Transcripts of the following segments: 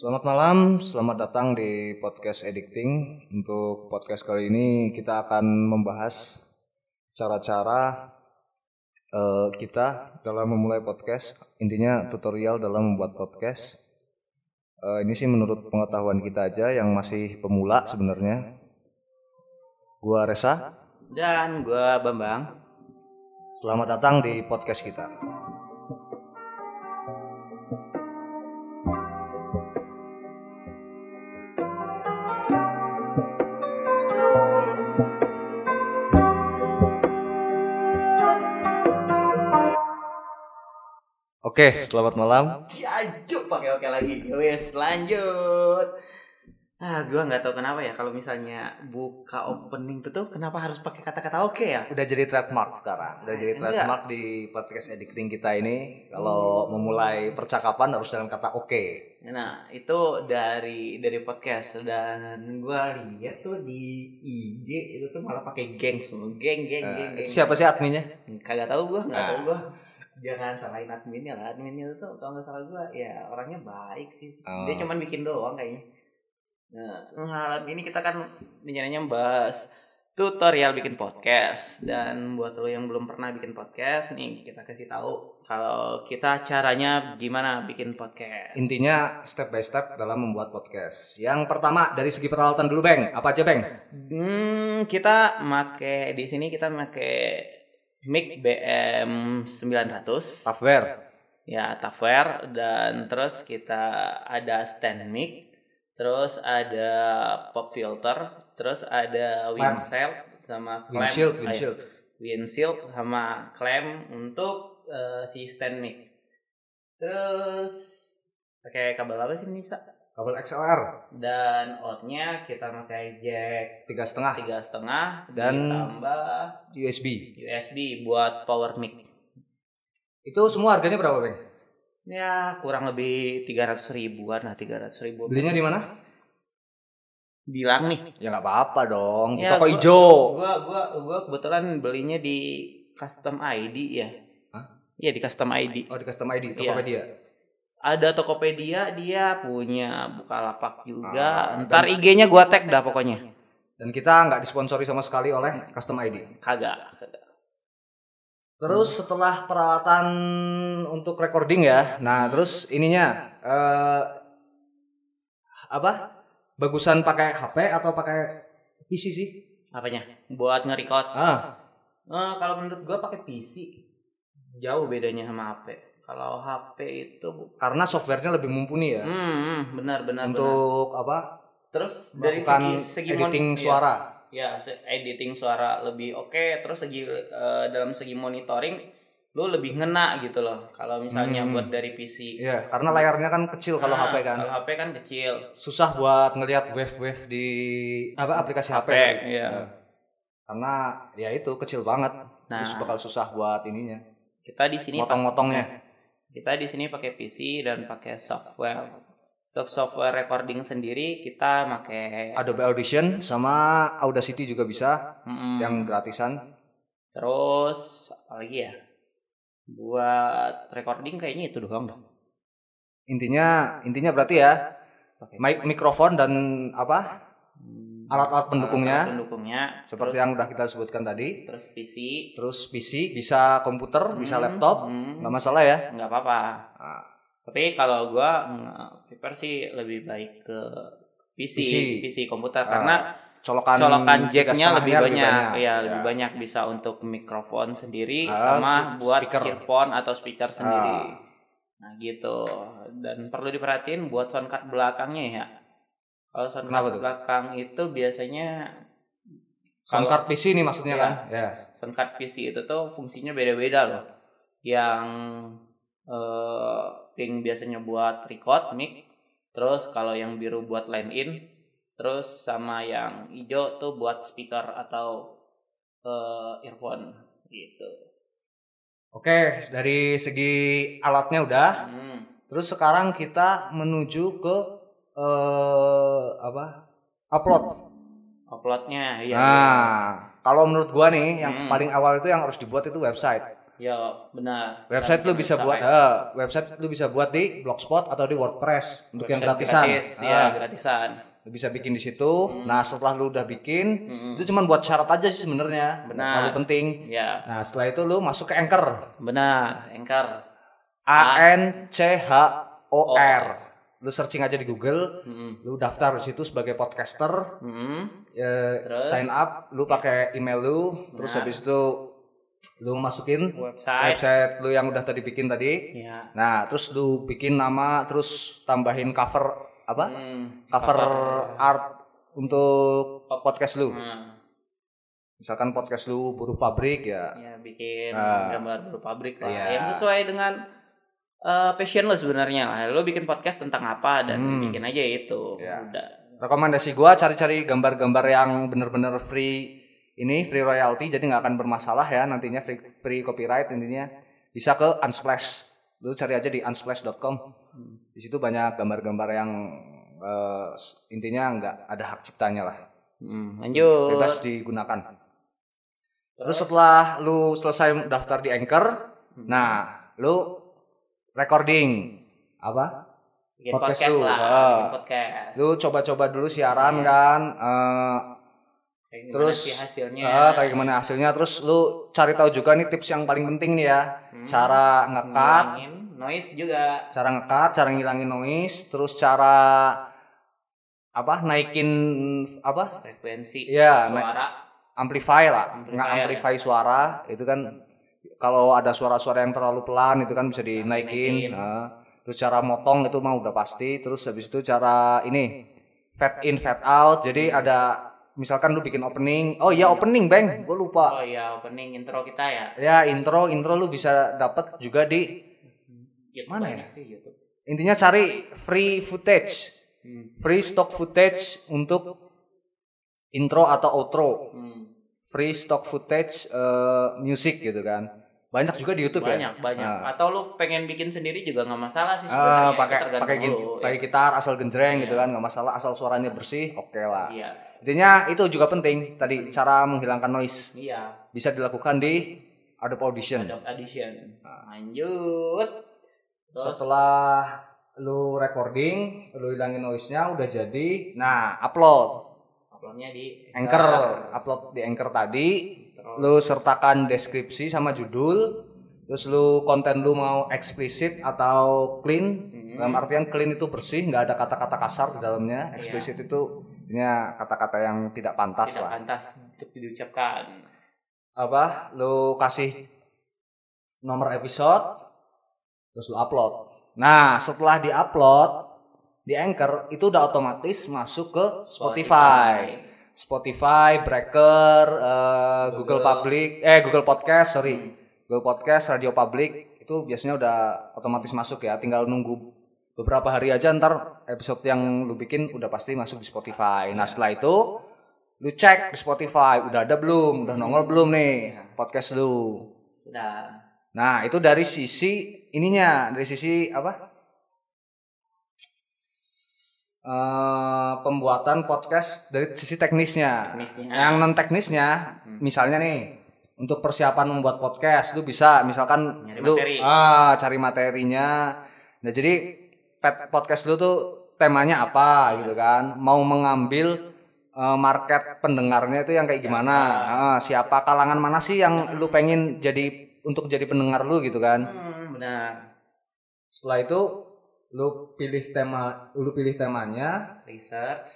Selamat malam, selamat datang di podcast Editing. Untuk podcast kali ini kita akan membahas cara-cara eh, kita dalam memulai podcast. Intinya tutorial dalam membuat podcast. Eh, ini sih menurut pengetahuan kita aja yang masih pemula sebenarnya. Gua Resa, Dan gua Bambang. selamat datang di podcast kita. Oke, selamat malam. Ajuk pakai oke lagi. Wes lanjut. Ah, gua nggak tahu kenapa ya kalau misalnya buka opening tuh tuh kenapa harus pakai kata-kata oke ya? Udah jadi trademark sekarang. Udah jadi Enggak. trademark di podcast editing kita ini. Kalau memulai percakapan harus dengan kata oke. Nah, itu dari dari podcast dan gua lihat tuh di IG itu tuh malah pakai geng semua. Geng, geng, geng, Eh, geng. siapa sih adminnya? Kagak tahu gua, nggak Ah. tahu gua. Jangan salahin adminnya lah. Adminnya itu kalau nggak salah gua ya orangnya baik sih. Oh. Dia cuman bikin doang kayaknya. Nah, malam ini kita kan rencananya membahas tutorial bikin podcast dan buat lo yang belum pernah bikin podcast nih kita kasih tahu kalau kita caranya gimana bikin podcast. Intinya step by step dalam membuat podcast. Yang pertama dari segi peralatan dulu, Bang. Apa aja, Bang? Hmm, kita make di sini kita make mic BM 900 Software. ya Tafware dan terus kita ada stand mic. Terus ada pop filter. Terus ada windshield sama clamp Windshield, Ah, ya. windshield. windshield sama clamp untuk eh, si stand mic. Terus pakai kabel apa sih ini Kabel XLR dan outnya kita pakai jack tiga setengah tiga setengah Dan- ditambah USB. USB buat power mic Itu semua harganya berapa, Bang? ya kurang lebih 300 ribuan lah 300 ribu Belinya di mana? bilang nih Ya nggak apa-apa dong. Ya, toko gua- hijau. gua gua gua kebetulan belinya di custom ID ya Hah? iya di custom ID Oh, di custom ID, Iya. Tokopedia. Ada Tokopedia dia punya Bukalapak juga. Ah, ntar IG-nya gua tag dah pokoknya. Dan kita nggak disponsori sama sekali oleh custom ID. kagak kagak. Terus setelah peralatan untuk recording ya, nah terus ininya eh, apa? Bagusan pakai HP atau pakai PC sih? apanya? Buat nge-record? Ah, Eh, kalau menurut gua pakai PC jauh bedanya sama HP kalau HP itu karena softwarenya lebih mumpuni ya hmm, hmm, benar benar benar untuk apa? terus dari segi segi mon- editing iya. suara. ya se- editing suara lebih oke terus segi eh, dalam segi monitoring lu lebih ngena gitu loh kalau misalnya Hmm. buat dari PC Iya, karena layarnya kan kecil kalau Nah, HP kan. kalau HP kan kecil Susah buat ngelihat wave-wave di apa aplikasi HP. HP, iya. Ya. Karena ya itu kecil banget. nah Terus bakal susah buat ininya. kita di sini Motong-motongnya. Kita di sini pakai PC dan pakai software untuk software recording sendiri kita pakai Adobe Audition sama Audacity juga bisa Mm-mm. yang gratisan. terus apa lagi ya buat recording kayaknya itu doang dong Intinya intinya berarti ya mic mikrofon dan apa? Alat-alat pendukungnya. alat pendukungnya Seperti yang udah kita sebutkan tadi. terus PC Terus PC bisa komputer, bisa Hmm, laptop, hmm, nggak masalah ya. nggak apa-apa Nah, tapi kalau gua nge- prefer sih lebih baik ke PC PC. PC, komputer Ah, karena colokan colokan jacknya lebih setengahnya banyak, ya Ya. lebih banyak bisa untuk mikrofon sendiri Ah, sama buat speaker. earphone atau speaker sendiri Ah. nah gitu dan perlu diperhatiin buat soundcard belakangnya ya kalau Kenapa soundcard tuh? belakang itu biasanya Soundcard PC nih maksudnya Iya. kan? Ya. soundcard PC itu tuh fungsinya beda-beda loh. Yang eh pink biasanya buat record mic, terus kalau yang biru buat line in, terus sama yang hijau tuh buat speaker atau eh, earphone gitu. Oke, dari segi alatnya udah. Hmm. Terus sekarang kita menuju ke eh apa? Upload. Uploadnya ya. Nah, kalau menurut gua nih yang Hmm. paling awal itu yang harus dibuat itu website. Ya, benar. Website lu bisa buat eh, website lu bisa buat di Blogspot atau di WordPress untuk yang gratisan. Gratis, Ah, ya, gratisan. lu bisa bikin di situ. Nah, setelah lu udah bikin, Mm-mm. itu cuma buat syarat aja sih sebenarnya. Benar. terlalu penting. Ya, Nah, setelah itu lu masuk ke Anchor. benar. Anchor. A N C H O R. Lu searching aja di Google, Mm-mm. lu daftar di situ sebagai podcaster, Mm-mm. eh, Terus? sign up, lu pakai email lu, terus Nah. habis itu lu masukin Website. website lu yang udah tadi bikin tadi. Ya. Nah, terus lu bikin nama, terus tambahin cover apa? Hmm, Cover art untuk podcast lu. Hmm, Misalkan podcast lu buruh pabrik ya. ya bikin Ah. gambar berpabrik lah Iya. yang sesuai dengan eh, passion lo sebenarnya lah. Lo bikin podcast tentang apa dan Hmm. bikin aja itu. Iya. Udah. Rekomendasi gua cari-cari gambar-gambar yang bener-bener free ini free royalty jadi nggak akan bermasalah ya nantinya free, free copyright intinya bisa ke Unsplash. Lu cari aja di unsplash.com. Di situ banyak gambar-gambar yang eh, intinya nggak ada hak ciptanya lah. Hmm, lanjut. Bebas digunakan. Terus setelah lu selesai daftar di Anchor, Hmm. nah lu recording apa? bikin podcast podcast, lu. lah, Ah. bikin podcast. Lu coba-coba dulu siaran Iya. kan, eh, Kayak terus sih hasilnya? eh, kayak gimana hasilnya. Terus lu cari tahu juga nih tips yang paling penting nih ya, Hmm. cara ngekat, noise juga. cara ngekat, cara ngilangin noise, terus cara apa naikin apa Frekuensi Iya, suara. amplify lah, Amplifier, nggak amplify suara itu kan kalau ada suara-suara yang terlalu pelan itu kan bisa Naikin. dinaikin. Nah, terus cara motong itu mah udah pasti. Terus habis itu cara ini fade in fade out. Jadi ada misalkan lu bikin opening. Oh iya opening bang, gue lupa. Oh iya, opening intro kita ya. Ya intro intro lu bisa dapat juga di YouTube Mana sih YouTube. intinya cari free footage, Hmm. free stock footage untuk intro atau outro. Hmm. free stock footage eh, music gitu kan banyak juga di YouTube banyak ya? Banyak Nah. atau lu pengen bikin sendiri juga nggak masalah sih Ah, sebenarnya Itu pakai pakai pakai ya. gitar asal genjreng gitu Iya. kan nggak masalah asal suaranya bersih oke lah. Iya. Intinya itu juga penting tadi cara menghilangkan noise. Iya. Bisa dilakukan di Adobe Audition. Adobe Audition. Lanjut. Terus, setelah lu recording lu hilangin noise-nya udah jadi. Nah upload. Uploadnya di Anchor. Upload di Anchor tadi Terus, lu sertakan deskripsi sama judul terus lu konten lu mau eksplisit atau clean Hmm. dalam artian clean itu bersih nggak ada kata-kata kasar di dalamnya Iya. eksplisit itu ini kata-kata yang tidak pantas tidak lah. pantas untuk diucapkan. Apa? Lu kasih nomor episode terus lu upload. Nah setelah di upload di Anchor itu udah otomatis masuk ke Spotify. Spotify, Breaker, eh, Google. Google. Public, eh Google Podcast, sorry, Google Podcast, Radio Public itu biasanya udah otomatis masuk ya. Tinggal nunggu beberapa hari aja ntar episode yang lu bikin udah pasti masuk di Spotify. Nah setelah itu lu cek di Spotify udah ada belum, udah nongol belum nih podcast lu. sudah Nah itu dari sisi ininya, dari sisi apa? Eh, pembuatan podcast dari sisi teknisnya. Teknisnya. Yang non teknisnya, misalnya nih untuk persiapan membuat podcast, lu bisa misalkan Nyari lu materi. ah cari materinya. Nah jadi pet- podcast lu tuh temanya apa gitu kan? Mau mengambil eh, market pendengarnya itu yang kayak gimana? Ah, siapa kalangan mana sih yang lu pengen jadi untuk jadi pendengar lu gitu kan? hmm, benar Setelah itu lu pilih tema, lu pilih temanya, research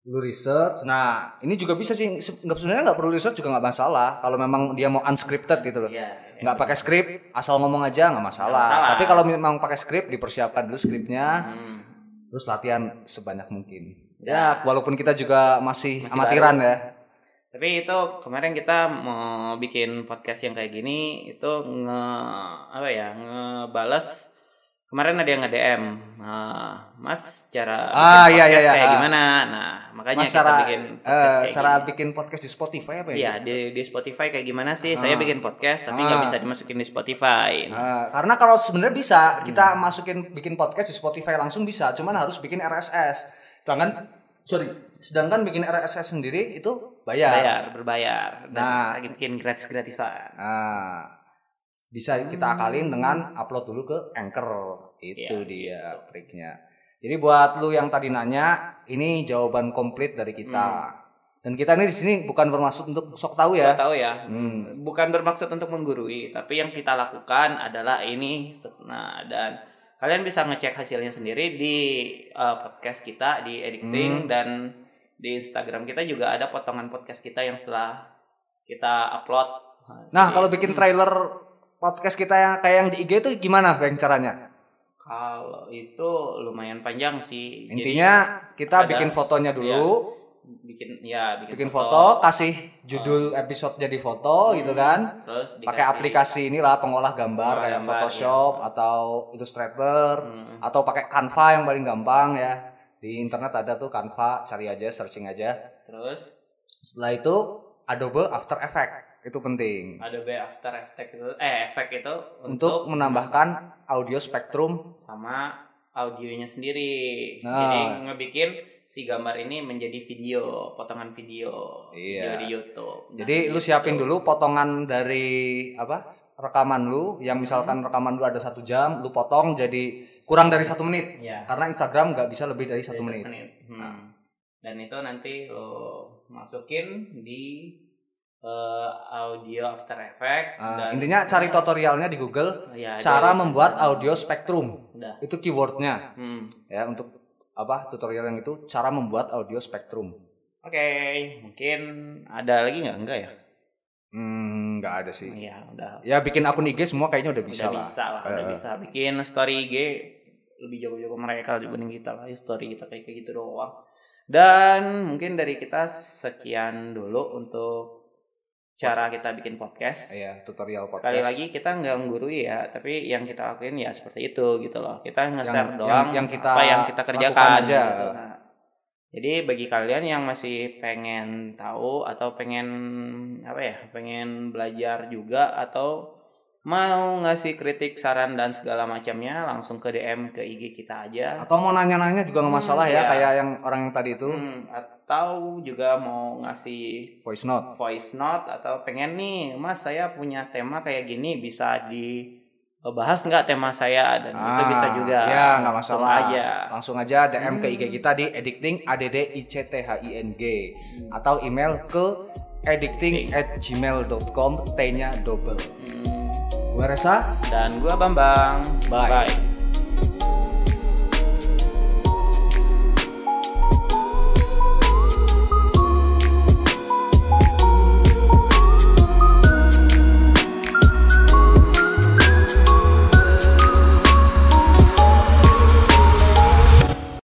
lu research. Nah, ini juga bisa sih sebenarnya nggak perlu research juga nggak masalah kalau memang dia mau unscripted gitu loh. Iya, Nggak pakai skrip, asal ngomong aja nggak masalah. Masalah. Tapi kalau memang pakai skrip, dipersiapkan dulu skripnya, Hmm. terus latihan sebanyak mungkin. Ya. Ya, walaupun kita juga masih, Masih amatiran baru. ya. Tapi itu kemarin kita mau bikin podcast yang kayak gini itu nge apa ya ngebales kemarin ada yang nge DM Mas cara Ah, bikin iya, podcast iya, iya. kayak Ah. gimana nah makanya Mas kita cara bikin eh, podcast kayak cara gini. bikin podcast di Spotify apa ya? Iya di di Spotify kayak gimana sih saya Ah. bikin podcast tapi nggak Ah. bisa dimasukin di Spotify Nah, karena kalau sebenarnya bisa Hmm. kita masukin bikin podcast di Spotify langsung bisa, cuman harus bikin RSS. Sedangkan sorry, sedangkan bikin RSS sendiri itu bayar. bayar berbayar dan Nah. bikin gratis gratisan Nah, bisa kita akalin dengan upload dulu ke Anchor. Itu Iya, dia triknya. Jadi buat lu yang tadi nanya, ini jawaban komplit dari kita. Dan kita ini di sini bukan bermaksud untuk sok tahu ya. Tahu ya. Hmm. Bukan bermaksud untuk menggurui, tapi yang kita lakukan adalah ini. Nah, dan kalian bisa ngecek hasilnya sendiri di uh, podcast kita di editing Hmm. dan di Instagram kita juga ada potongan podcast kita yang setelah kita upload. Nah, Jadi, kalau bikin hmm, trailer podcast kita yang kayak yang di IG itu gimana Bang caranya? kalau itu lumayan panjang sih. Jadi, Intinya kita ada- bikin fotonya dulu, bikin ya bikin, bikin foto, kasih judul episode jadi foto gitu kan. Terus Pakai aplikasi inilah pengolah gambar kayak gambar, Photoshop iya. atau Illustrator Hmm. atau pakai Canva yang paling gampang ya. Di internet ada tuh Canva, cari aja, searching aja. Terus Setelah itu Adobe After Effects itu penting Adobe After Effects itu eh efek itu untuk menambahkan audio spektrum. sama audionya sendiri. Nah. Jadi ngebikin si gambar ini menjadi video, potongan video Iya. video di YouTube. Nah, Jadi lu gitu. siapin dulu potongan dari apa rekaman lu yang Hmm. misalkan rekaman lu ada satu jam, lu potong jadi kurang dari satu menit ya. karena Instagram nggak bisa lebih dari satu Dari menit. Hmm. Nah. Dan itu nanti lo masukin di eh, audio After Effects Nah, dan intinya cari tutorialnya di Google Ya, cara dari- membuat audio spektrum. Udah. Itu keywordnya Hmm. ya untuk apa tutorial yang itu cara membuat audio spektrum. Oke, mungkin ada lagi nggak? Enggak ya? Hmm, nggak ada sih. Iya, udah. Ya bikin akun IG semua kayaknya udah bisa udah lah. bisa lah, udah Eh. bisa bikin story IG lebih jago-jago mereka dibanding kita lah, story kita kayak gitu doang. Dan mungkin dari kita sekian dulu untuk cara kita bikin podcast. Iya, tutorial podcast. Sekali lagi kita nggak menggurui ya, tapi yang kita lakuin ya seperti itu gitu loh. Kita nge-share Yang- doang yang- yang kita apa yang kita kerjakan aja. gitu. Nah, jadi bagi kalian yang masih pengen tahu atau pengen apa ya, pengen belajar juga atau mau ngasih kritik, saran dan segala macamnya langsung ke DM ke IG kita aja. Atau mau nanya-nanya juga nggak Hmm, masalah ya, iya. kayak yang orang yang tadi itu Hmm, atau juga mau ngasih voice note. voice note atau pengen nih mas saya punya tema kayak gini bisa dibahas nggak tema saya dan itu bisa juga Ya, nggak Langsung masalah. aja Langsung aja DM ke IG Hmm. kita di editing add i c t h i n g atau email ke editing at gmail.com t-nya double. Hmm, Gue Resa, dan gua Bambang. Bye. bye